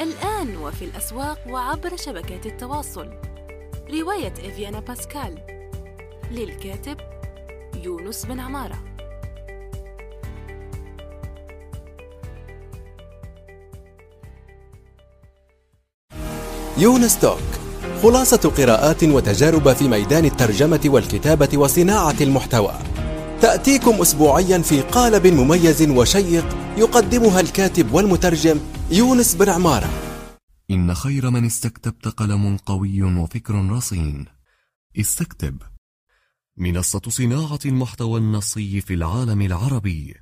الآن وفي الأسواق وعبر شبكات التواصل. رواية إفيانا باسكال. للكاتب يونس بن عمارة. يونس توك خلاصة قراءات وتجارب في ميدان الترجمة والكتابة وصناعة المحتوى. تأتيكم أسبوعيا في قالب مميز وشيق يقدمها الكاتب والمترجم يونس بن عمارة. إن خير من استكتبت قلم قوي وفكر رصين. استكتب. منصة صناعة المحتوى النصي في العالم العربي.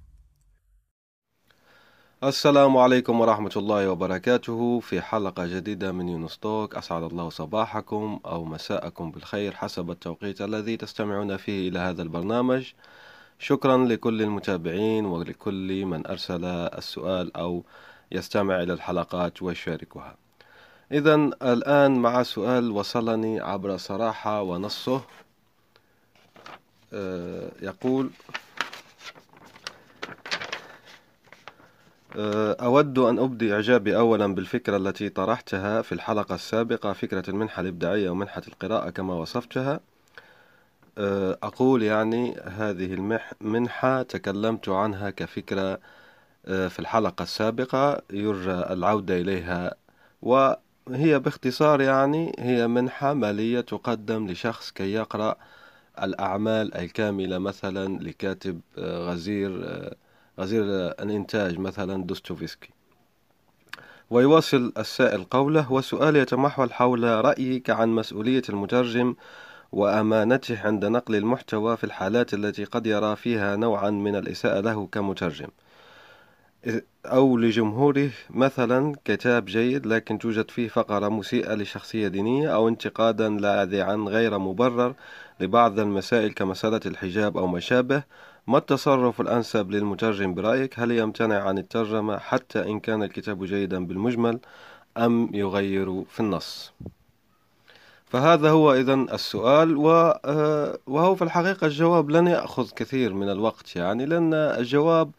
السلام عليكم ورحمة الله وبركاته. في حلقة جديدة من يونستوك أسعد الله صباحكم أو مساءكم بالخير حسب التوقيت الذي تستمعون فيه إلى هذا البرنامج. شكرا لكل المتابعين ولكل من أرسل السؤال أو يستمع إلى الحلقات ويشاركها. إذا الآن مع سؤال وصلني عبر صراحة ونصه. آه، يقول آه، أود أن أبدي إعجابي أولا بالفكرة التي طرحتها في الحلقة السابقة فكرة المنحة الإبداعية ومنحة القراءة كما وصفتها. آه، أقول يعني هذه المنحة تكلمت عنها كفكرة في الحلقة السابقة يرجى العودة إليها وهي باختصار يعني هي منحة مالية تقدم لشخص كي يقرأ الأعمال الكاملة مثلا لكاتب غزير غزير الإنتاج مثلا دوستوفسكي ويواصل السائل قوله وسؤال يتمحور حول رأيك عن مسؤولية المترجم وأمانته عند نقل المحتوى في الحالات التي قد يرى فيها نوعا من الإساءة له كمترجم. أو لجمهوره مثلا كتاب جيد لكن توجد فيه فقرة مسيئة لشخصية دينية أو انتقادا لاذعا غير مبرر لبعض المسائل كمسألة الحجاب أو ما شابه ما التصرف الأنسب للمترجم برأيك؟ هل يمتنع عن الترجمة حتى إن كان الكتاب جيدا بالمجمل أم يغير في النص؟ فهذا هو إذا السؤال آه، وهو في الحقيقة الجواب لن يأخذ كثير من الوقت يعني لأن الجواب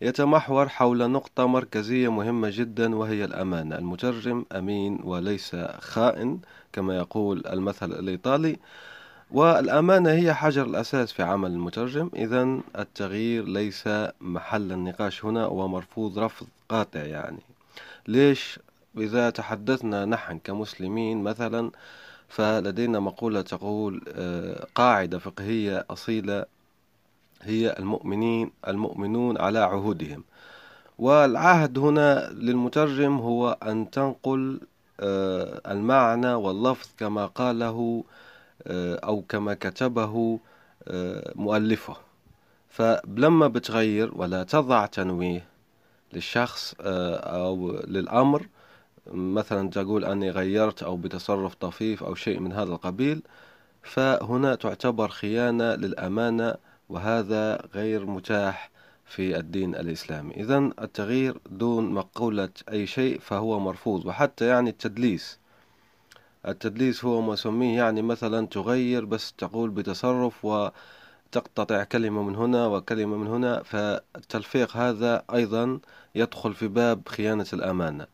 يتمحور حول نقطة مركزية مهمة جدا وهي الأمانة. المترجم أمين وليس خائن كما يقول المثل الإيطالي. والأمانة هي حجر الأساس في عمل المترجم. إذا التغيير ليس محل النقاش هنا ومرفوض رفض قاطع يعني. ليش؟ إذا تحدثنا نحن كمسلمين مثلا فلدينا مقولة تقول آه، قاعدة فقهية أصيلة هي المؤمنين المؤمنون على عهودهم. والعهد هنا للمترجم هو أن تنقل آه، المعنى واللفظ كما قاله آه، أو كما كتبه آه، مؤلفه. فلما بتغير ولا تضع تنويه للشخص أو للأمر مثلا تقول أني غيرت أو بتصرف طفيف أو شيء من هذا القبيل فهنا تعتبر خيانة للأمانة وهذا غير متاح في الدين الإسلامي. إذا التغيير دون مقولة أي شيء فهو مرفوض وحتى يعني التدليس. التدليس هو ما سميه يعني مثلا تغير بس تقول بتصرف وتقتطع كلمة من هنا وكلمة من هنا فالتلفيق هذا أيضا يدخل في باب خيانة الأمانة.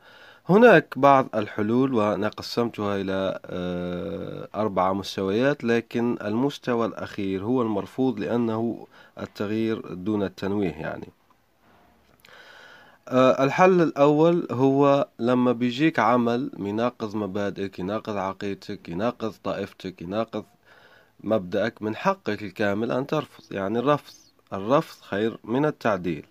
هناك بعض الحلول وأنا قسمتها إلى آه، أربع مستويات لكن المستوى الأخير هو المرفوض لأنه التغيير دون التنويه يعني. آه، الحل الأول هو لما بيجيك عمل يناقض مبادئك يناقض عقيدتك يناقض طائفتك يناقض مبدأك من حقك الكامل أن ترفض. يعني الرفض الرفض خير من التعديل.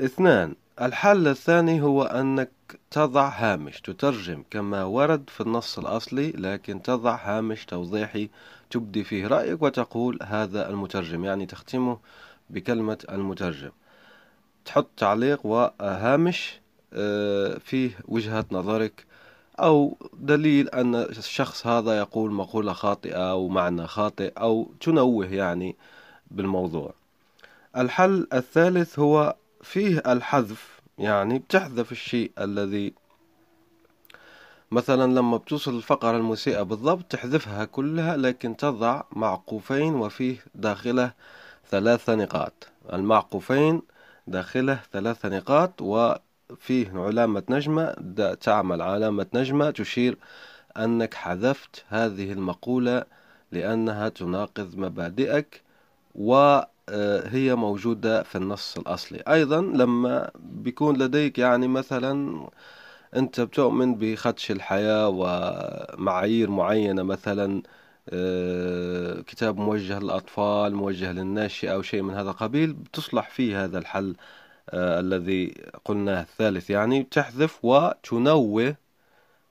اثنان الحل الثاني هو أنك تضع هامش تترجم كما ورد في النص الأصلي لكن تضع هامش توضيحي تبدي فيه رأيك وتقول هذا المترجم يعني تختمه بكلمة المترجم. تحط تعليق وهامش آه، فيه وجهة نظرك أو دليل أن الشخص هذا يقول مقولة خاطئة أو معنى خاطئ أو تنوه يعني بالموضوع. الحل الثالث هو فيه الحذف يعني بتحذف الشيء الذي مثلا لما بتوصل الفقرة المسيئة بالضبط تحذفها كلها لكن تضع معقوفين وفيه داخله ثلاثة نقاط. المعقوفين داخله ثلاث نقاط فيه علامة نجمة تعمل علامة نجمة تشير أنك حذفت هذه المقولة لأنها تناقض مبادئك وهي موجودة في النص الأصلي. أيضا لما بيكون لديك يعني مثلا أنت بتؤمن بخدش الحياة ومعايير معينة مثلا آه، كتاب موجه للأطفال موجه للناشئة أو شيء من هذا القبيل بتصلح فيه هذا الحل آه، الذي قلناه الثالث. يعني تحذف وتنوه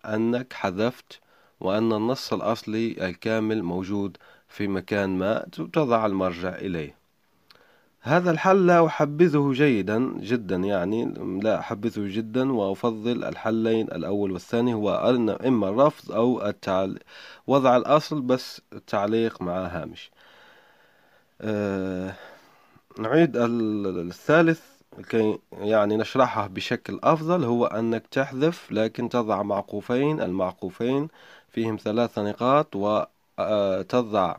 أنك حذفت وأن النص الأصلي الكامل موجود في مكان ما تضع المرجع إليه. هذا الحل لا أحبذه جيدا جدا يعني لا أحبذه جدا وأفضل الحلين الأول والثاني هو إما الرفض أو التعل... وضع الأصل بس التعليق مع هامش. أه... نعيد الثالث لكي يعني نشرحه بشكل أفضل هو أنك تحذف لكن تضع معقوفين المعقوفين فيهم ثلاث نقاط وتضع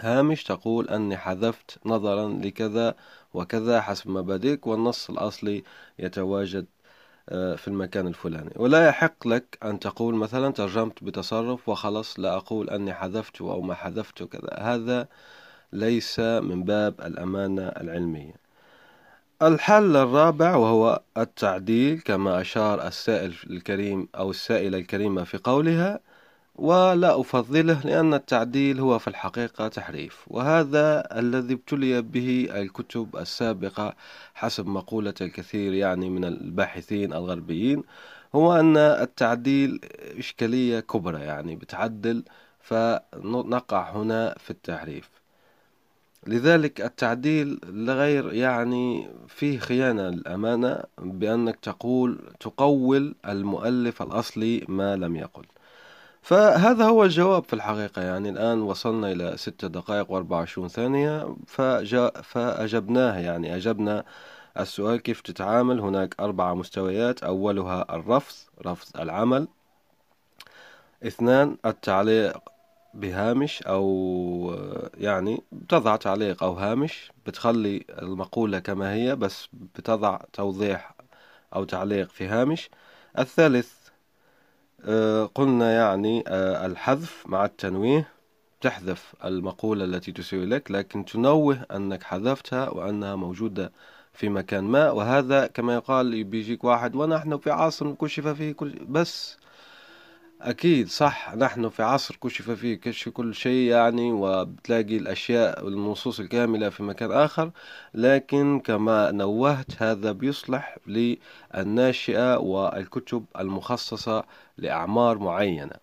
هامش تقول أني حذفت نظرا لكذا وكذا حسب مبادئك والنص الأصلي يتواجد آه، في المكان الفلاني. ولا يحق لك أن تقول مثلا ترجمت بتصرف وخلص لا أقول أني حذفت أو ما حذفت كذا هذا ليس من باب الأمانة العلمية. الحل الرابع وهو التعديل كما أشار السائل الكريم أو السائلة الكريمة في قولها ولا أفضله لأن التعديل هو في الحقيقة تحريف. وهذا الذي ابتلي به الكتب السابقة حسب مقولة الكثير يعني من الباحثين الغربيين هو أن التعديل إشكالية كبرى يعني بتعدل فنقع هنا في التحريف. لذلك التعديل لغير يعني فيه خيانة للأمانة بأنك تقول تقول المؤلف الأصلي ما لم يقل. فهذا هو الجواب في الحقيقة. يعني الآن وصلنا إلى ستة دقائق وأربعة وعشرون ثانية فجاء فأجبناه. يعني أجبنا السؤال كيف تتعامل؟ هناك أربع مستويات. أولها الرفض رفض العمل. اثنان التعليق بهامش أو يعني بتضع تعليق أو هامش. بتخلي المقولة كما هي بس بتضع توضيح أو تعليق في هامش. الثالث قلنا يعني آه، الحذف مع التنويه تحذف المقولة التي تسوي لك لكن تنوه أنك حذفتها وأنها موجودة في مكان ما. وهذا كما يقال بيجيك واحد ونحن في عصر كشف فيه كل بس أكيد صح نحن في عصر كشف فيه كشف كل شيء يعني وبتلاقي الأشياء والنصوص الكاملة في مكان آخر لكن كما نوهت هذا بيصلح للناشئة والكتب المخصصة لأعمار معينة.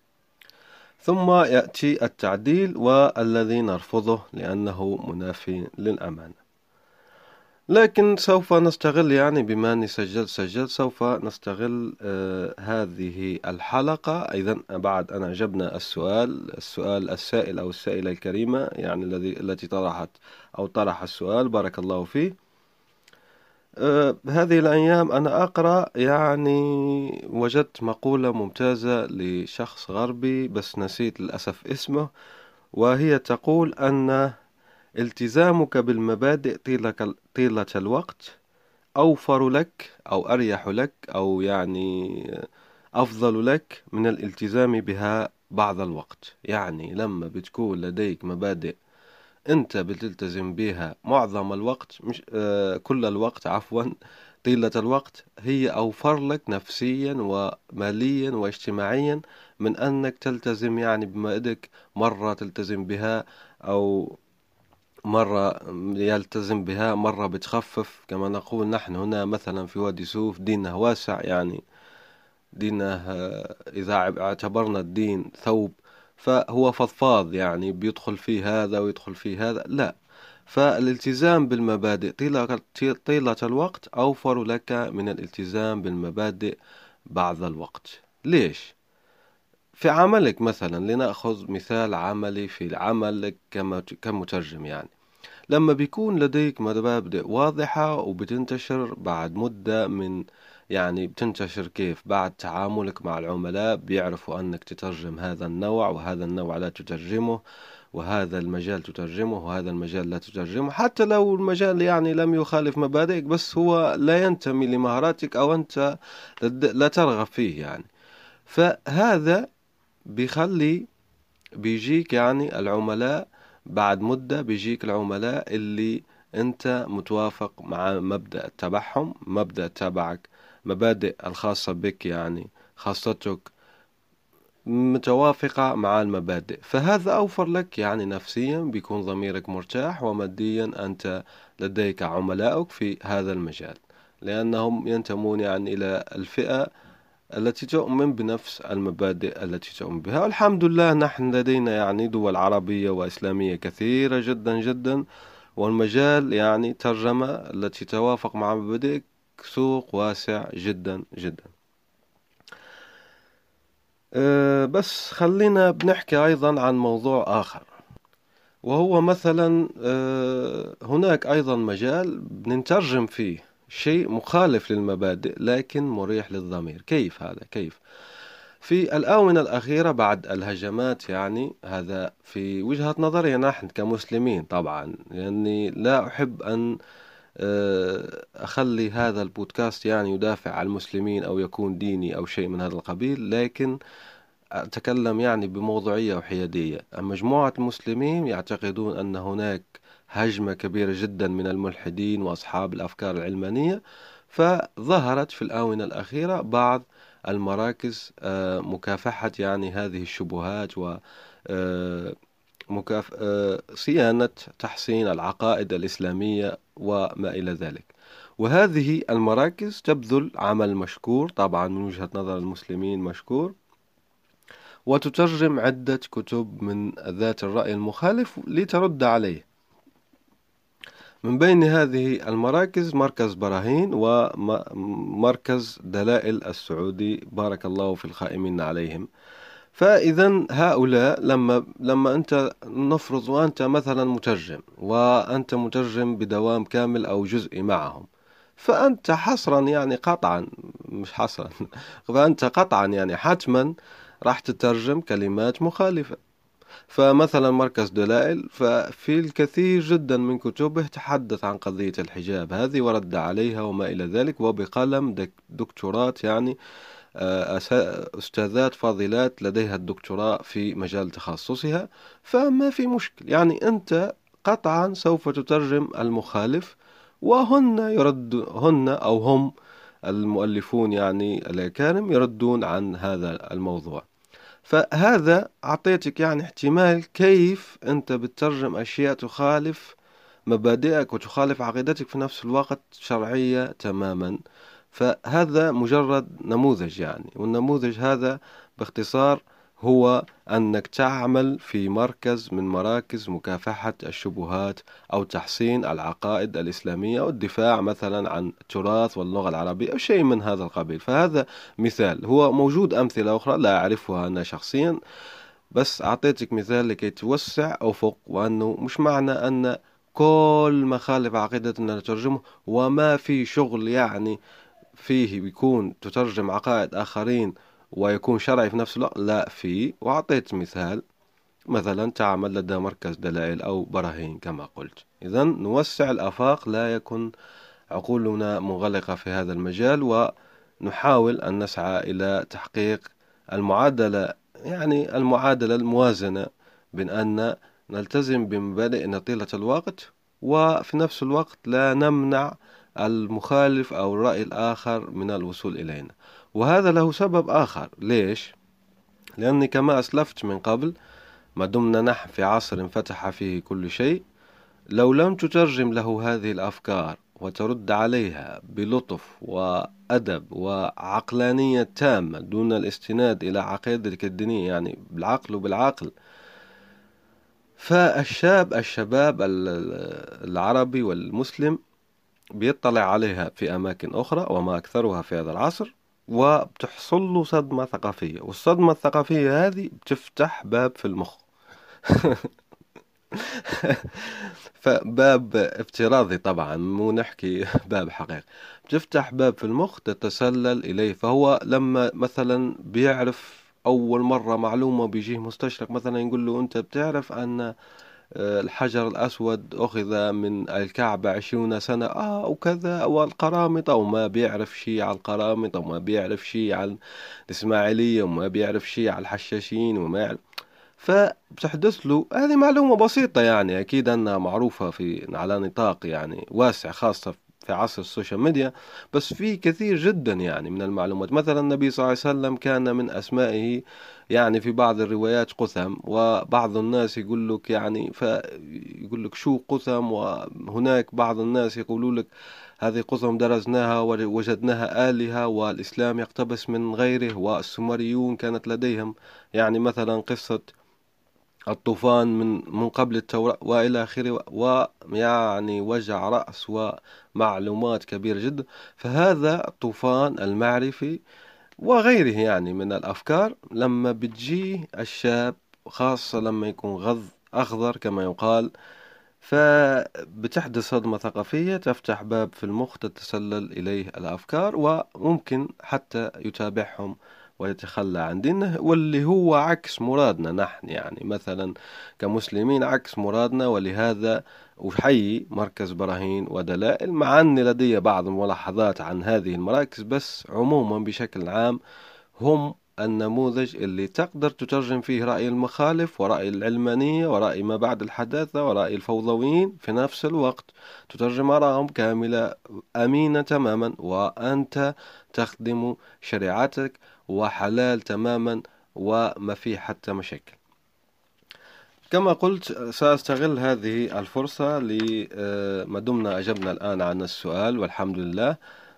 ثم يأتي التعديل والذي نرفضه لأنه منافي للأمانة. لكن سوف نستغل يعني بما أني سجلت سجلت سوف نستغل آه هذه الحلقة. إذا بعد أن أجبنا السؤال السؤال السائل أو السائلة الكريمة يعني الذي التي طرحت أو طرح السؤال بارك الله فيه. آه هذه الأيام أنا أقرأ يعني وجدت مقولة ممتازة لشخص غربي بس نسيت للأسف اسمه وهي تقول أن التزامك بالمبادئ طيلة الوقت أوفر لك أو أريح لك أو يعني أفضل لك من الالتزام بها بعض الوقت. يعني لما بتكون لديك مبادئ أنت بتلتزم بها معظم الوقت مش آه كل الوقت عفوا طيلة الوقت هي أوفر لك نفسيا وماليا واجتماعيا من أنك تلتزم يعني بمبادئك مرة تلتزم بها أو مرة يلتزم بها مرة بتخفف. كما نقول نحن هنا مثلا في وادي سوف ديننا واسع يعني دينه إذا اعتبرنا الدين ثوب فهو فضفاض يعني بيدخل فيه هذا ويدخل فيه هذا. لا فالالتزام بالمبادئ طيلة الوقت أوفر لك من الالتزام بالمبادئ بعض الوقت. ليش؟ في عملك مثلا لنأخذ مثال عملي في عملك كمترجم يعني. لما بيكون لديك مبادئ واضحة وبتنتشر بعد مدة من يعني بتنتشر كيف؟ بعد تعاملك مع العملاء بيعرفوا أنك تترجم هذا النوع وهذا النوع لا تترجمه وهذا المجال تترجمه وهذا المجال لا تترجمه. حتى لو المجال يعني لم يخالف مبادئك بس هو لا ينتمي لمهاراتك أو أنت لا ترغب فيه يعني. فهذا بيخلي بيجيك يعني العملاء بعد مدة بيجيك العملاء اللي انت متوافق مع مبدأ تبعهم مبدأ تبعك مبادئ الخاصة بك يعني خاصتك متوافقة مع المبادئ. فهذا أوفر لك يعني نفسيا بيكون ضميرك مرتاح وماديا أنت لديك عملائك في هذا المجال. لأنهم ينتمون يعني إلى الفئة التي تؤمن بنفس المبادئ التي تؤمن بها. والحمد لله نحن لدينا يعني دول عربية وإسلامية كثيرة جدا جدا والمجال يعني ترجمة التي توافق مع مبادئك سوق واسع جدا جدا. أه بس خلينا بنحكي أيضا عن موضوع آخر وهو مثلا أه هناك أيضا مجال بنترجم فيه شيء مخالف للمبادئ لكن مريح للضمير. كيف هذا؟ كيف؟ في الآونة الأخيرة بعد الهجمات يعني هذا في وجهة نظري نحن كمسلمين طبعا. لأني لا أحب أن آه، أخلي هذا البودكاست يعني يدافع عن المسلمين أو يكون ديني أو شيء من هذا القبيل لكن أتكلم يعني بموضوعية وحيادية. مجموعة المسلمين يعتقدون أن هناك هجمة كبيرة جدا من الملحدين وأصحاب الأفكار العلمانية فظهرت في الآونة الأخيرة بعض المراكز آه، مكافحة يعني هذه الشبهات و آه، مكاف... آه، صيانة تحسين العقائد الإسلامية وما إلى ذلك. وهذه المراكز تبذل عمل مشكور طبعا من وجهة نظر المسلمين مشكور وتترجم عدة كتب من ذات الرأي المخالف لترد عليه. من بين هذه المراكز مركز براهين ومركز دلائل السعودي. بارك الله في الخائمين عليهم. فإذا هؤلاء لما لما أنت نفرض وأنت مثلا مترجم وأنت مترجم بدوام كامل أو جزئي معهم فأنت حصرا يعني قطعا مش حصرا فأنت قطعا يعني حتما راح تترجم كلمات مخالفة. فمثلا مركز دلائل ففي الكثير جدا من كتبه تحدث عن قضية الحجاب. هذه ورد عليها وما إلى ذلك وبقلم دكتورات يعني آه، أستاذات فاضلات لديها الدكتوراه في مجال تخصصها. فما في مشكل يعني أنت قطعا سوف تترجم المخالف وهن يرد هن أو هم المؤلفون يعني الأكارم يردون عن هذا الموضوع. فهذا أعطيتك يعني احتمال كيف أنت بتترجم أشياء تخالف مبادئك وتخالف عقيدتك في نفس الوقت شرعية تماما. فهذا مجرد نموذج يعني والنموذج هذا باختصار هو أنك تعمل في مركز من مراكز مكافحة الشبهات أو تحسين العقائد الإسلامية أو الدفاع مثلا عن التراث واللغة العربية أو شيء من هذا القبيل. فهذا مثال. هو موجود أمثلة أخرى لا أعرفها أنا شخصيا بس أعطيتك مثال لكي توسع أفق وأنه مش معنى أن كل ما خالف عقيدتنا نترجمه وما في شغل يعني فيه بيكون تترجم عقائد آخرين ويكون شرعي في نفس الوقت؟ لا في. وأعطيت مثال. مثلا تعمل لدى مركز دلائل أو براهين كما قلت. إذا نوسع الآفاق. لا يكن عقولنا منغلقة في هذا المجال ونحاول أن نسعى إلى تحقيق المعادلة يعني المعادلة الموازنة بين أن نلتزم بمبادئ طيلة الوقت وفي نفس الوقت لا نمنع المخالف أو الرأي الآخر من الوصول إلينا. وهذا له سبب آخر ليش؟ لأني كما أسلفت من قبل ما دمنا نحن في عصر انفتح فيه كل شيء لو لم تترجم له هذه الأفكار وترد عليها بلطف وأدب وعقلانية تامة دون الاستناد إلى عقيدتك الدينية يعني بالعقل وبالعقل فالشاب الشباب العربي والمسلم بيطلع عليها في أماكن أخرى وما أكثرها في هذا العصر وبتحصل له صدمة ثقافية. والصدمة الثقافية هذه بتفتح باب في المخ. فباب افتراضي طبعا مو نحكي باب حقيقي. بتفتح باب في المخ تتسلل إليه. فهو لما مثلا بيعرف أول مرة معلومة بيجيه مستشرق مثلا يقول له أنت بتعرف أن الحجر الأسود أخذ من الكعبة عشرون سنة. آه وكذا والقرامطة وما بيعرف شيء على القرامطة وما بيعرف شيء على الإسماعيلية وما بيعرف شيء على الحشاشين وما يعرف. فبتحدث له هذه معلومة بسيطة يعني أكيد أنها معروفة في على نطاق يعني واسع خاصة في عصر السوشيال ميديا بس في كثير جدا يعني من المعلومات. مثلا النبي صلى الله عليه وسلم كان من أسمائه يعني في بعض الروايات قثم وبعض الناس يقول لك يعني فيقول لك شو قثم وهناك بعض الناس يقولوا لك هذه قثم درسناها ووجدناها آلهة والإسلام يقتبس من غيره والسومريون كانت لديهم. يعني مثلا قصة الطوفان من من قبل التوراة وإلى آخره ويعني وجع رأس ومعلومات كبيرة جدا. فهذا الطوفان المعرفي وغيره يعني من الأفكار. لما بتجيه الشاب خاصة لما يكون غض أخضر كما يقال فبتحدث صدمة ثقافية تفتح باب في المخ تتسلل إليه الأفكار وممكن حتى يتابعهم ويتخلى عن دينه واللي هو عكس مرادنا نحن. يعني مثلا كمسلمين عكس مرادنا ولهذا أحيي مركز براهين ودلائل مع أن لدي بعض الملاحظات عن هذه المراكز بس عموما بشكل عام هم النموذج اللي تقدر تترجم فيه رأي المخالف ورأي العلمانية ورأي ما بعد الحداثة ورأي الفوضويين في نفس الوقت. تترجم آرائهم كاملة أمينة تماما وأنت تخدم شريعتك وحلال تماما وما في حتى مشاكل. كما قلت سأستغل هذه الفرصة لما دمنا أجبنا الآن عن السؤال والحمد لله.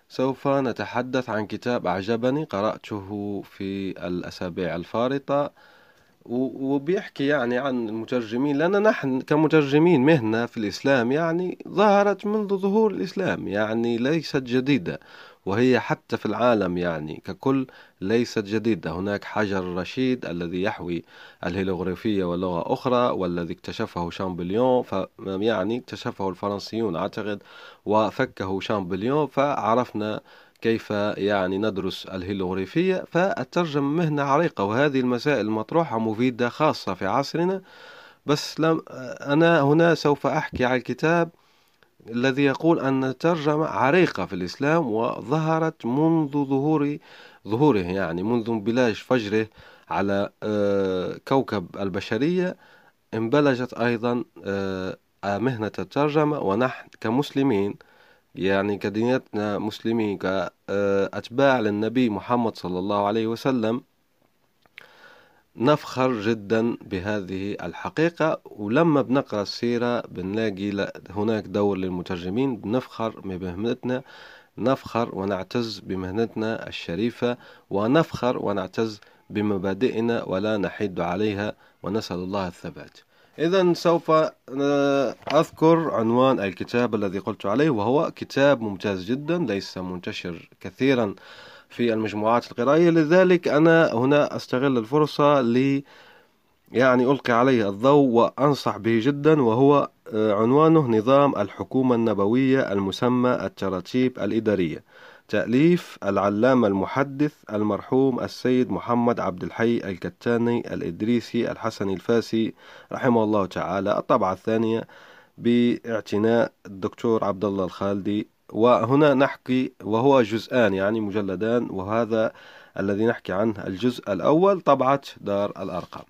سوف نتحدث عن كتاب أعجبني قرأته في الأسابيع الفارطة. وبيحكي يعني عن المترجمين لأن نحن كمترجمين مهنة في الإسلام يعني ظهرت منذ ظهور الإسلام يعني ليست جديدة وهي حتى في العالم يعني ككل ليست جديدة. هناك حجر رشيد الذي يحوي الهيروغليفية ولغة أخرى والذي اكتشفه شامبليون يعني اكتشفه الفرنسيون أعتقد وفكه شامبليون فعرفنا كيف يعني ندرس الهيروغليفية فالترجمة مهنة عريقة وهذه المسائل المطروحة مفيدة خاصة في عصرنا. بس لم أنا هنا سوف أحكي على الكتاب الذي يقول أن الترجمة عريقة في الإسلام وظهرت منذ ظهور ظهوره يعني منذ انبلاج فجره على آه، كوكب البشرية. انبلجت أيضا آه، مهنة الترجمة ونحن كمسلمين يعني كدينتنا مسلمين كأتباع للنبي محمد صلى الله عليه وسلم نفخر جدا بهذه الحقيقة. ولما بنقرأ السيرة بنلاقي هناك دور للمترجمين بنفخر بمهنتنا نفخر ونعتز بمهنتنا الشريفة ونفخر ونعتز بمبادئنا ولا نحيد عليها ونسأل الله الثبات. إذا سوف أذكر عنوان الكتاب الذي قلت عليه وهو كتاب ممتاز جدا ليس منتشر كثيرا في المجموعات القرائية. لذلك أنا هنا أستغل الفرصة ل يعني ألقي عليه الضوء وأنصح به جدا وهو آه، عنوانه نظام الحكومة النبوية المسمى التراتيب الإدارية. تأليف العلامة المحدث المرحوم السيد محمد عبد الحي الكتاني الإدريسي الحسني الفاسي رحمه الله تعالى. الطبعة الثانية باعتناء الدكتور عبد الله الخالدي. وهنا نحكي وهو جزءان يعني مجلدان وهذا الذي نحكي عنه الجزء الأول طبعة دار الأرقام.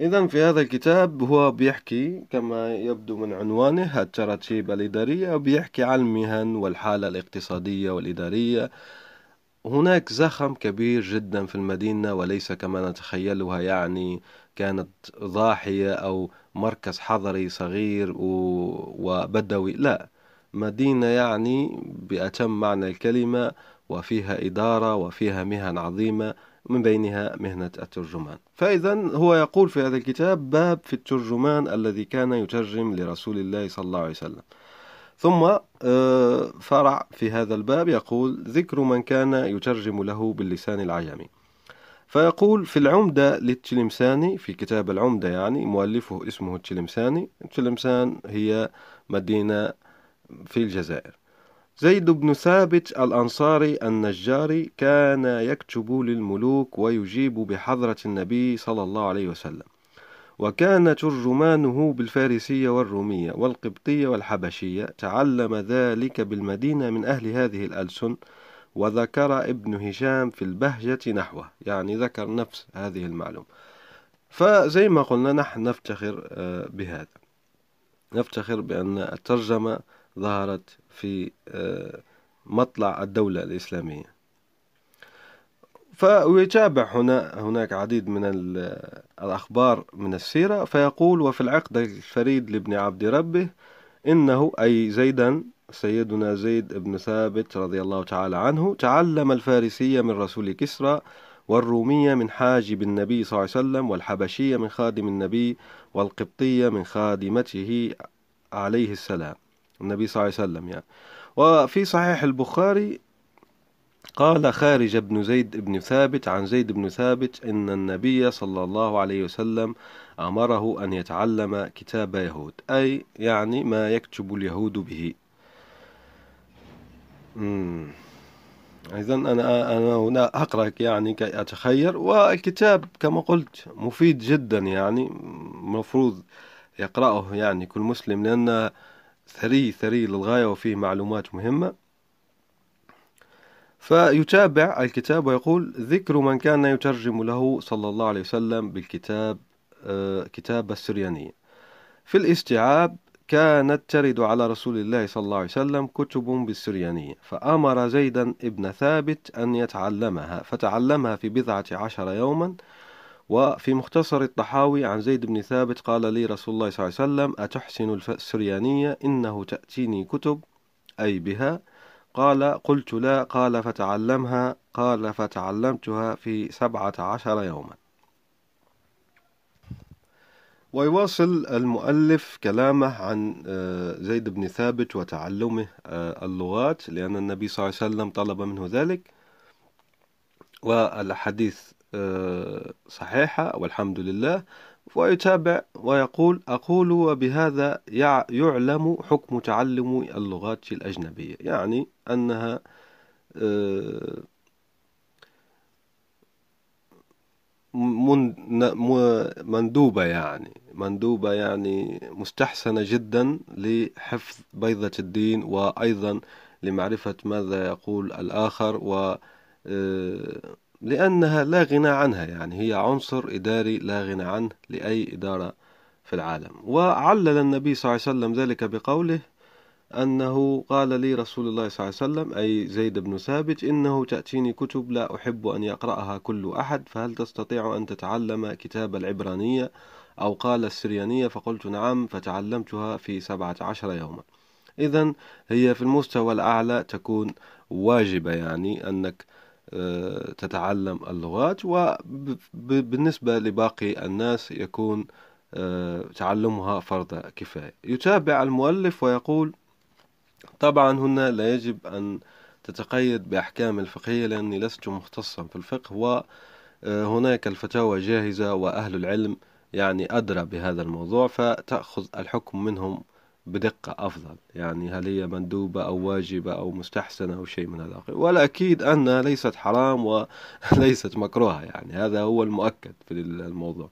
إذا في هذا الكتاب هو بيحكي كما يبدو من عنوانه التراتيب الإدارية بيحكي عن المهن والحالة الاقتصادية والإدارية. هناك زخم كبير جدا في المدينة وليس كما نتخيلها يعني كانت ضاحية أو مركز حضري صغير وبدوي. لا مدينة يعني بأتم معنى الكلمة وفيها إدارة وفيها مهن عظيمة. من بينها مهنة الترجمان. فإذا هو يقول في هذا الكتاب باب في الترجمان الذي كان يترجم لرسول الله صلى الله عليه وسلم. ثم آه، فرع في هذا الباب يقول ذكر من كان يترجم له باللسان العجمي فيقول في العمدة للتلمساني في كتاب العمدة يعني مؤلفه اسمه التلمساني. التلمسان هي مدينة في الجزائر. زيد بن ثابت الأنصاري النجاري كان يكتب للملوك ويجيب بحضرة النبي صلى الله عليه وسلم. وكان ترجمانه بالفارسية والرومية والقبطية والحبشية. تعلم ذلك بالمدينة من أهل هذه الألسن. وذكر ابن هشام في البهجة نحوه. يعني ذكر نفس هذه المعلومة. فزي ما قلنا نحن نفتخر آه، بهذا. نفتخر بأن الترجمة ظهرت في آه، مطلع الدولة الإسلامية. فيتابع هنا هناك عديد من الأخبار من السيرة فيقول وفي العقد الفريد لابن عبد ربه إنه أي زيدا سيدنا زيد بن ثابت رضي الله تعالى عنه تعلم الفارسية من رسول كسرى والرومية من حاجب النبي صلى الله عليه وسلم والحبشية من خادم النبي والقبطية من خادمته عليه السلام. النبي صلى الله عليه وسلم يعني. وفي صحيح البخاري قال خارج بن زيد بن ثابت عن زيد بن ثابت إن النبي صلى الله عليه وسلم أمره أن يتعلم كتاب يهود أي يعني ما يكتب اليهود به. إذا أنا أنا هنا أقرأ يعني كي أتخير. والكتاب كما قلت مفيد جدا يعني مفروض يقرأه يعني كل مسلم لأن ثري ثري للغاية وفيه معلومات مهمة. فيتابع الكتاب ويقول ذكر من كان يترجم له صلى الله عليه وسلم بالكتاب آه، كتاب السريانية. في الاستيعاب كانت ترد على رسول الله صلى الله عليه وسلم كتب بالسريانية. فأمر زيدا ابن ثابت أن يتعلمها فتعلمها في بضعة عشر يوما وفي مختصر الطحاوي عن زيد بن ثابت قال لي رسول الله صلى الله عليه وسلم أتحسن السريانية إنه تأتيني كتب؟ أي بها؟ قال قلت لا. قال فتعلمها. قال فتعلمتها في سبعة عشر يوما. ويواصل المؤلف كلامه عن آه، زيد بن ثابت وتعلمه آه، اللغات لأن النبي صلى الله عليه وسلم طلب منه ذلك. والحديث صحيحة والحمد لله ويتابع ويقول أقول وبهذا يعلم حكم تعلم اللغات الأجنبية يعني أنها مندوبة يعني مندوبة يعني مستحسنة جدا لحفظ بيضة الدين وأيضا لمعرفة ماذا يقول الآخر و آه، لأنها لا غنى عنها يعني هي عنصر إداري لا غنى عنه لأي إدارة في العالم. وعلل النبي صلى الله عليه وسلم ذلك بقوله أنه قال لي رسول الله صلى الله عليه وسلم أي زيد بن ثابت إنه تأتيني كتب لا أحب أن يقرأها كل أحد فهل تستطيع أن تتعلم كتاب العبرانية أو قال السريانية؟ فقلت نعم فتعلمتها في سبعة عشر يوما. إذا هي في المستوى الأعلى تكون واجبة يعني أنك تتعلم اللغات وبالنسبة لباقي الناس يكون آه، تعلمها فرض كفاية. يتابع المؤلف ويقول طبعا هنا لا يجب أن تتقيد بأحكام الفقهية لأني لست مختصا في الفقه وهناك الفتاوى جاهزة وأهل العلم يعني أدرى بهذا الموضوع فتأخذ الحكم منهم بدقة أفضل. يعني هل هي مندوبة أو واجبة أو مستحسنة أو شيء من هذا والأكيد أنها ليست حرام وليست مكروهة. يعني هذا هو المؤكد في الموضوع.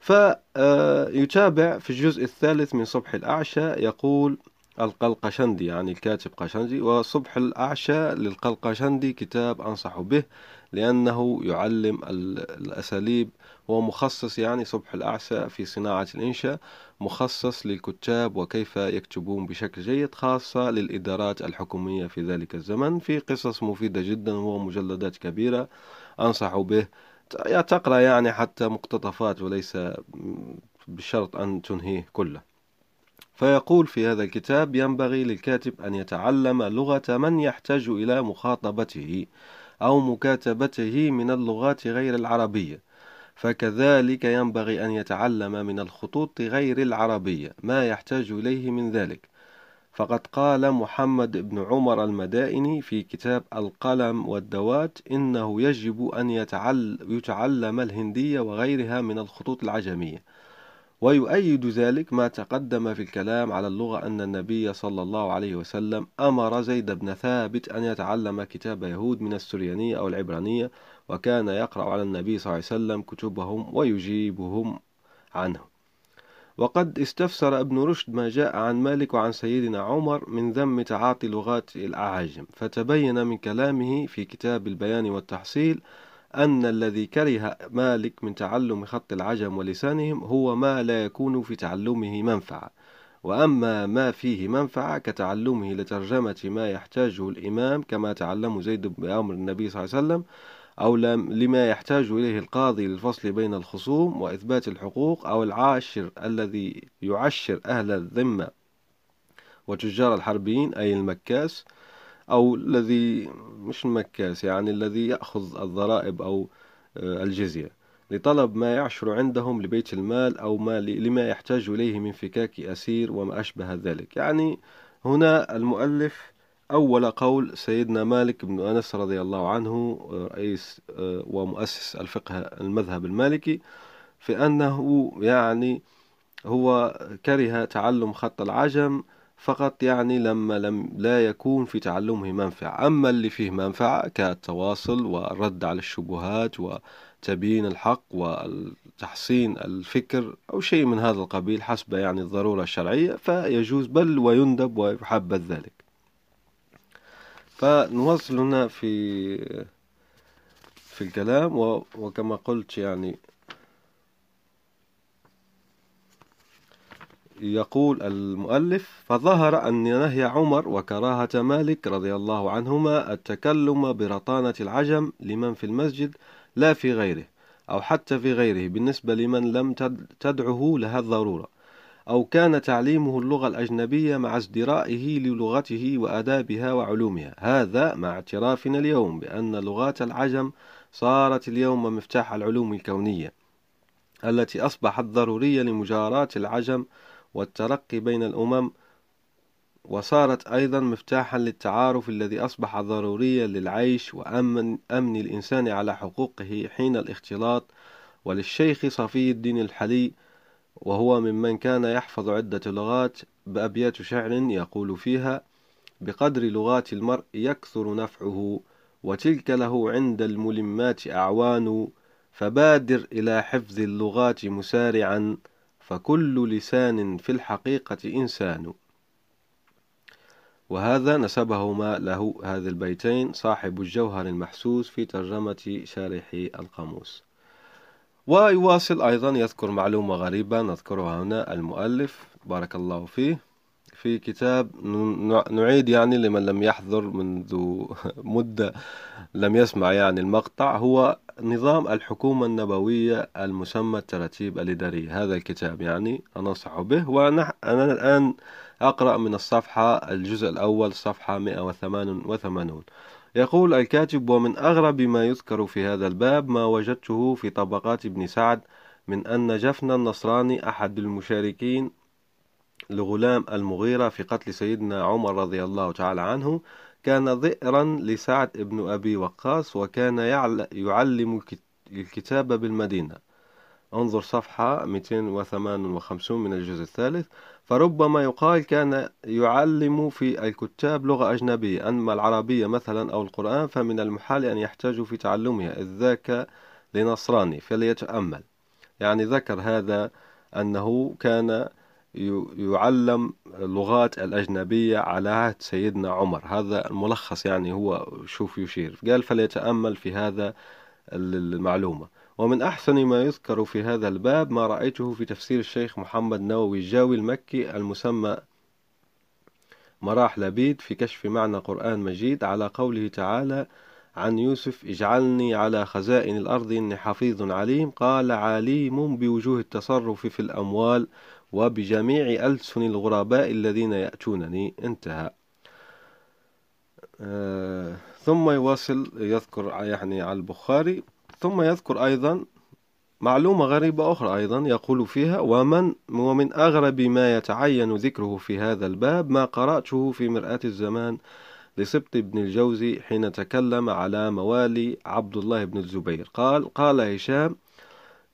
فيتابع في الجزء الثالث من صبح الأعشى يقول القلقشندي يعني الكاتب قشندي وصبح الأعشى للقلقشندي كتاب أنصح به لأنه يعلم الأساليب. هو مخصص يعني صبح الأعشى في صناعة الإنشاء مخصص للكتاب وكيف يكتبون بشكل جيد خاصة للإدارات الحكومية في ذلك الزمن. في قصص مفيدة جدا هو مجلدات كبيرة أنصح به. تقرأ يعني حتى مقتطفات وليس بشرط أن تنهيه كله. فيقول في هذا الكتاب ينبغي للكاتب أن يتعلم لغة من يحتاج إلى مخاطبته. أو مكاتبته من اللغات غير العربية. فكذلك ينبغي أن يتعلم من الخطوط غير العربية ما يحتاج إليه من ذلك. فقد قال محمد بن عمر المدائني في كتاب القلم والدوات إنه يجب أن يتعلم الهندية وغيرها من الخطوط العجمية. ويؤيد ذلك ما تقدم في الكلام على اللغة أن النبي صلى الله عليه وسلم أمر زيد بن ثابت أن يتعلم كتاب يهود من السريانية أو العبرانية وكان يقرأ على النبي صلى الله عليه وسلم كتبهم ويجيبهم عنه. وقد استفسر ابن رشد ما جاء عن مالك وعن سيدنا عمر من ذم تعاطي لغات الأعاجم فتبين من كلامه في كتاب البيان والتحصيل أن الذي كره مالك من تعلم خط العجم ولسانهم هو ما لا يكون في تعلمه منفعة. وأما ما فيه منفعة كتعلمه لترجمة ما يحتاجه الإمام كما تعلم زيد بأمر النبي صلى الله عليه وسلم أو لما يحتاج إليه القاضي للفصل بين الخصوم وإثبات الحقوق أو العاشر الذي يعشر أهل الذمة وتجار الحربيين أي المكاس. أو الذي مش المكاس يعني الذي يأخذ الضرائب أو آه، الجزية. لطلب ما يعشر عندهم لبيت المال أو ما لما يحتاج إليه من فكاك أسير وما أشبه ذلك. يعني هنا المؤلف أول قول سيدنا مالك بن أنس رضي الله عنه رئيس آه، ومؤسس الفقه المذهب المالكي في أنه يعني هو كره تعلم خط العجم فقط يعني لما لم لا يكون في تعلمه منفعة. أما اللي فيه منفعة كالتواصل والرد على الشبهات وتبيين الحق وتحسين الفكر أو شيء من هذا القبيل حسب يعني الضرورة الشرعية فيجوز بل ويندب ويحبذ ذلك. فنواصل هنا في في الكلام وكما قلت يعني يقول المؤلف فظهر أن نهي عمر وكراهة مالك رضي الله عنهما التكلم برطانة العجم لمن في المسجد لا في غيره أو حتى في غيره بالنسبة لمن لم تدعه لها الضرورة أو كان تعليمه اللغة الأجنبية مع ازدرائه للغته وآدابها وعلومها. هذا مع اعترافنا اليوم بأن لغات العجم صارت اليوم مفتاح العلوم الكونية التي أصبحت ضرورية لمجاراة العجم والترقي بين الأمم وصارت أيضا مفتاحا للتعارف الذي أصبح ضروريا للعيش وأمن أمن الإنسان على حقوقه حين الاختلاط. وللشيخ صفي الدين الحلي وهو ممن كان يحفظ عدة لغات بأبيات شعر يقول فيها بقدر لغات المرء يكثر نفعه وتلك له عند الملمات أعوان فبادر إلى حفظ اللغات مسارعا فكل لسان في الحقيقة إنسان. وهذا نسبهما له هذه البيتين صاحب الجوهر المحسوس في ترجمة شارحي القاموس. ويواصل أيضا يذكر معلومة غريبة نذكرها هنا المؤلف. بارك الله فيه. في كتاب نعيد يعني لمن لم يحضر منذ مدة لم يسمع يعني المقطع هو نظام الحكومة النبوية المسمى التراتيب الإدارية هذا الكتاب يعني أنصح به. وأنا أنا الآن أقرأ من الصفحة الجزء الأول صفحة 188 يقول الكاتب ومن أغرب ما يذكر في هذا الباب ما وجدته في طبقات ابن سعد من أن جفن النصراني أحد المشاركين لغلام المغيرة في قتل سيدنا عمر رضي الله تعالى عنه كان ذئرا لسعد بن أبي وقاص وكان يعلم الكتاب بالمدينة. انظر صفحة 258 من الجزء الثالث. فربما يقال كان يعلم في الكتاب لغة أجنبية. أما العربية مثلا أو القرآن فمن المحال أن يحتاجوا في تعلمها. إذ ذاك لنصراني فليتأمل. يعني ذكر هذا أنه كان يعلم اللغات الأجنبية على عهد سيدنا عمر. هذا الملخص يعني هو شوف يشير. قال فليتأمل في هذا المعلومة. ومن أحسن ما يذكر في هذا الباب ما رأيته في تفسير الشيخ محمد نووي الجاوي المكي المسمى مراح لبيد في كشف معنى قرآن مجيد على قوله تعالى عن يوسف اجعلني على خزائن الأرض إني حفيظ عليم. قال عليم بوجوه التصرف في الأموال وبجميع ألسن الغرباء الذين يأتونني. انتهى. آه ثم يواصل يذكر يعني على البخاري. ثم يذكر أيضا معلومة غريبة أخرى أيضا يقول فيها ومن ومن أغرب ما يتعين ذكره في هذا الباب ما قرأته في مرآة الزمان لسبط بن الجوزي حين تكلم على موالي عبد الله بن الزبير. قال قال هشام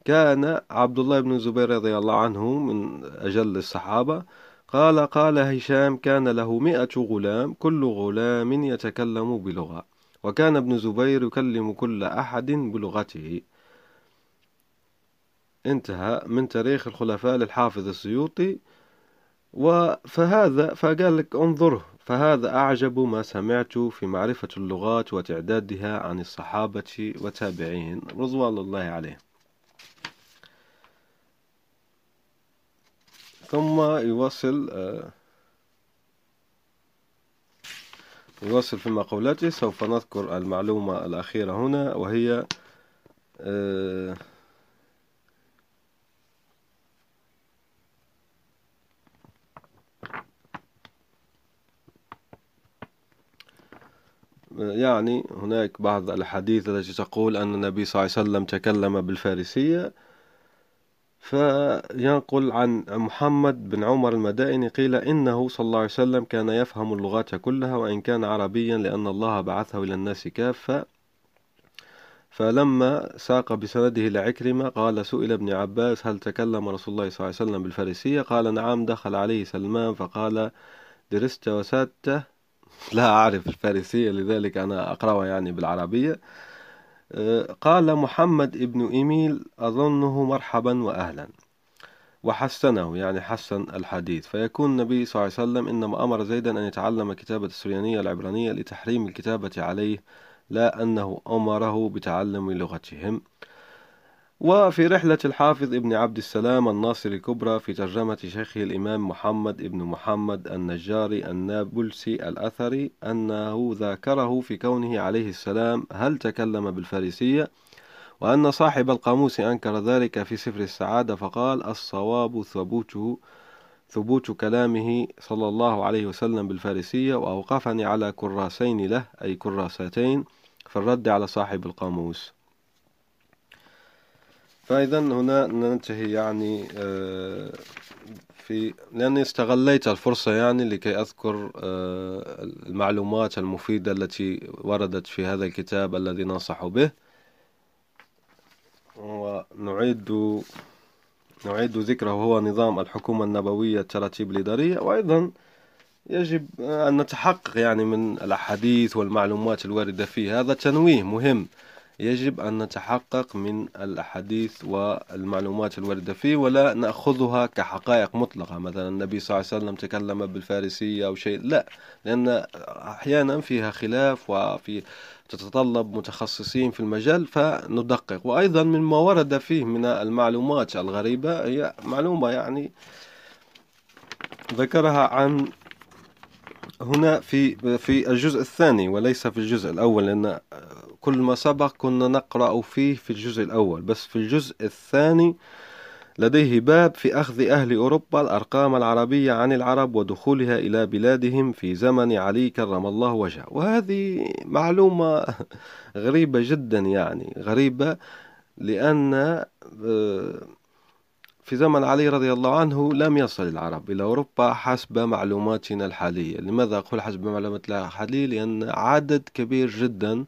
كان عبد الله بن الزبير رضي الله عنه من أجل الصحابة قال قال هشام كان له مئة غلام كل غلام يتكلم بلغة وكان ابن زبير يكلم كل أحد بلغته. انتهى من تاريخ الخلفاء للحافظ السيوطي. فهذا فقال لك انظره فهذا أعجب ما سمعت في معرفة اللغات وتعدادها عن الصحابة والتابعين رضوان الله عليهم. ثم يواصل آه، يواصل في مقولته سوف نذكر المعلومة الأخيرة هنا وهي آه، يعني هناك بعض الأحاديث التي تقول أن النبي صلى الله عليه وسلم تكلم بالفارسية. فينقل عن محمد بن عمر المدائني قيل إنه صلى الله عليه وسلم كان يفهم اللغات كلها وإن كان عربيا لأن الله بعثه إلى الناس كافة. فلما ساق بسنده لعكرمة قال سئل ابن عباس هل تكلم رسول الله صلى الله عليه وسلم بالفارسية؟ قال نعم دخل عليه سلمان فقال درست وسادته. لا أعرف الفارسية لذلك أنا أقرأها يعني بالعربية. قال محمد ابن إيميل أظنه مرحبا وأهلا. وحسنه يعني حسن الحديث. فيكون النبي صلى الله عليه وسلم إنما أمر زيدا أن يتعلم كتابة السريانية العبرانية لتحريم الكتابة عليه لا أنه أمره بتعلم لغتهم. وفي رحلة الحافظ ابن عبد السلام الناصر الكبرى في ترجمة شيخه الإمام محمد ابن محمد النجاري النابلسي الأثري أنه ذاكره في كونه عليه السلام هل تكلم بالفارسية؟ وأن صاحب القاموس أنكر ذلك في سفر السعادة فقال الصواب ثبوته ثبوت كلامه صلى الله عليه وسلم بالفارسية وأوقفني على كراسين له أي كراستين في الرد على صاحب القاموس. فإذا هنا ننتهي يعني آه، في لأني استغليت الفرصة يعني لكي أذكر آه، المعلومات المفيدة التي وردت في هذا الكتاب الذي ننصح به. ونعيد نعيد ذكره هو نظام الحكومة النبوية التراتيب الإدارية وأيضا يجب أن نتحقق يعني من الأحاديث والمعلومات الواردة فيه. هذا تنويه مهم. يجب أن نتحقق من الأحاديث والمعلومات الواردة فيه ولا نأخذها كحقائق مطلقة. مثلا النبي صلى الله عليه وسلم تكلم بالفارسية أو شيء. لا لأن أحيانا فيها خلاف وفي تتطلب متخصصين في المجال فندقق. وأيضا مما ورد فيه من المعلومات الغريبة هي معلومة يعني ذكرها عن هنا في في الجزء الثاني وليس في الجزء الأول لأن كل ما سبق كنا نقرأ فيه في الجزء الأول. بس في الجزء الثاني لديه باب في أخذ أهل أوروبا الأرقام العربية عن العرب ودخولها إلى بلادهم في زمن علي كرم الله وجهه. وهذه معلومة غريبة جدا يعني غريبة لأن آه، في زمن علي رضي الله عنه لم يصل العرب إلى أوروبا حسب معلوماتنا الحالية. لماذا أقول حسب معلوماتنا الحالية لأن عدد كبير جدا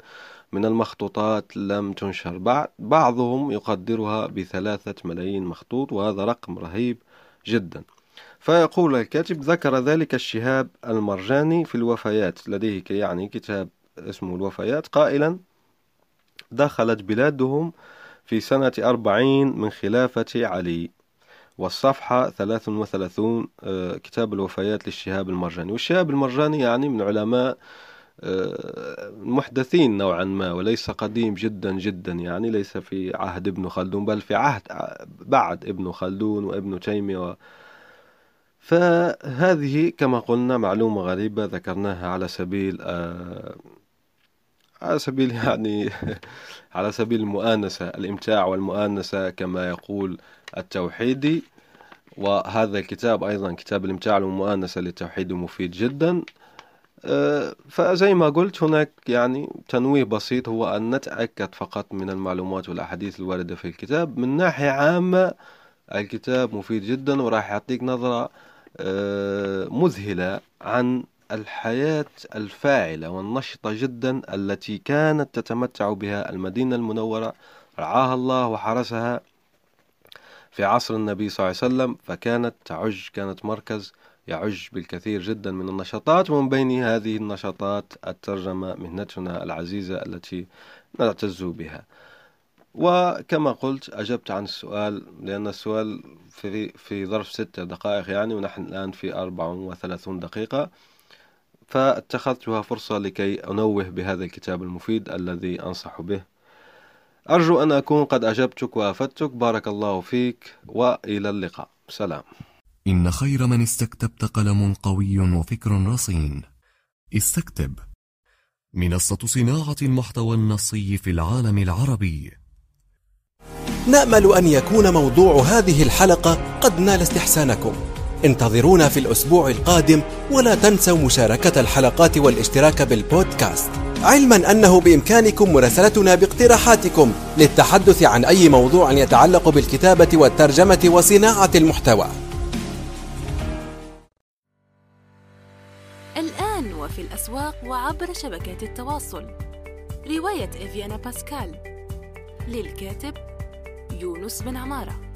من المخطوطات لم تنشر. بعد بعضهم يقدرها بثلاثة ملايين مخطوط وهذا رقم رهيب جدا. فيقول الكاتب ذكر ذلك الشهاب المرجاني في الوفيات. لديه يعني كتاب اسمه الوفيات. قائلا دخلت بلادهم في سنة أربعين من خلافة علي والصفحة 33 آه، كتاب الوفيات للشهاب المرجاني. والشهاب المرجاني يعني من علماء آه، محدثين نوعا ما وليس قديم جدا جدا يعني ليس في عهد ابن خلدون بل في عهد بعد ابن خلدون وابن تيمية و فهذه كما قلنا معلومة غريبة ذكرناها على سبيل آه، على سبيل يعني على سبيل المؤانسة الإمتاع والمؤانسة كما يقول التوحيدي وهذا الكتاب أيضا كتاب الإمتاع والمؤانسة للتوحيد مفيد جدا. آه، فزي ما قلت هناك يعني تنويه بسيط هو أن نتأكد فقط من المعلومات والأحاديث الواردة في الكتاب. من ناحية عامة الكتاب مفيد جدا وراح يعطيك نظرة آه، مذهلة عن الحياة الفاعلة والنشطة جدا التي كانت تتمتع بها المدينة المنورة. رعاها الله وحرسها في عصر النبي صلى الله عليه وسلم فكانت تعج كانت مركز يعج بالكثير جدا من النشاطات. ومن بين هذه النشاطات الترجمة مهنتنا العزيزة التي نعتز بها. وكما قلت أجبت عن السؤال لأن السؤال في, في ظرف ستة دقائق يعني ونحن الآن في أربع وثلاثون دقيقة. فاتخذتها فرصة لكي أنوه بهذا الكتاب المفيد الذي أنصح به. أرجو أن أكون قد أجبتك وأفدتك. بارك الله فيك وإلى اللقاء. سلام. إن خير من استكتبت قلم قوي وفكر رصين. استكتب. منصة صناعة المحتوى النصي في العالم العربي. نأمل أن يكون موضوع هذه الحلقة قد نال استحسانكم. انتظرونا في الأسبوع القادم ولا تنسوا مشاركة الحلقات والاشتراك بالبودكاست. علما أنه بإمكانكم مراسلتنا باقتراحاتكم للتحدث عن أي موضوع يتعلق بالكتابة والترجمة وصناعة المحتوى. الآن وفي الأسواق وعبر شبكات التواصل. رواية إفيانا باسكال. للكاتب يونس بن عمارة.